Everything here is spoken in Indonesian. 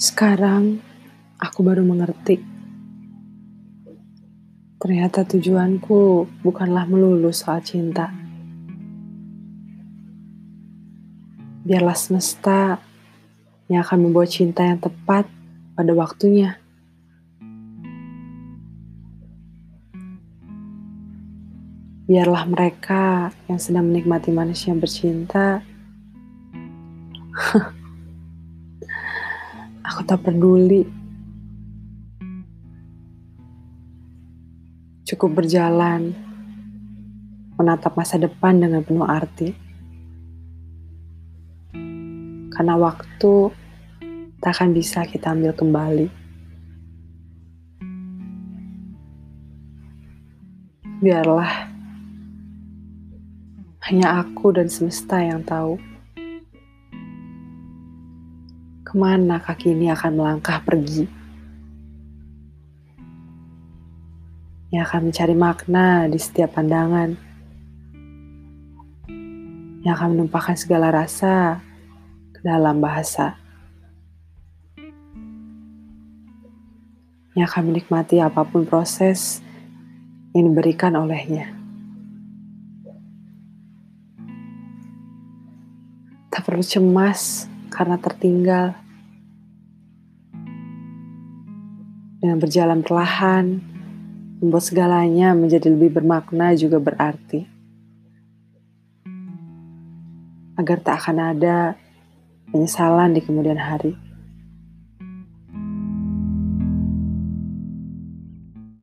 Sekarang aku baru mengerti. Ternyata tujuanku bukanlah melulu soal cinta. Biarlah semesta yang akan membawa cinta yang tepat pada waktunya. Biarlah mereka yang sedang menikmati manusia yang bercinta Aku tak peduli. Cukup berjalan, menatap masa depan dengan penuh arti. Karena waktu tak akan bisa kita ambil kembali. Biarlah hanya aku dan semesta yang tahu ke mana kaki ini akan melangkah pergi. Yang akan mencari makna di setiap pandangan. Yang akan menumpahkan segala rasa ke dalam bahasa. Yang akan menikmati apa pun proses yang diberikan olehnya. Tak perlu cemas karena tertinggal. Dengan berjalan perlahan, membuat segalanya menjadi lebih bermakna juga berarti. Agar tak akan ada penyesalan di kemudian hari.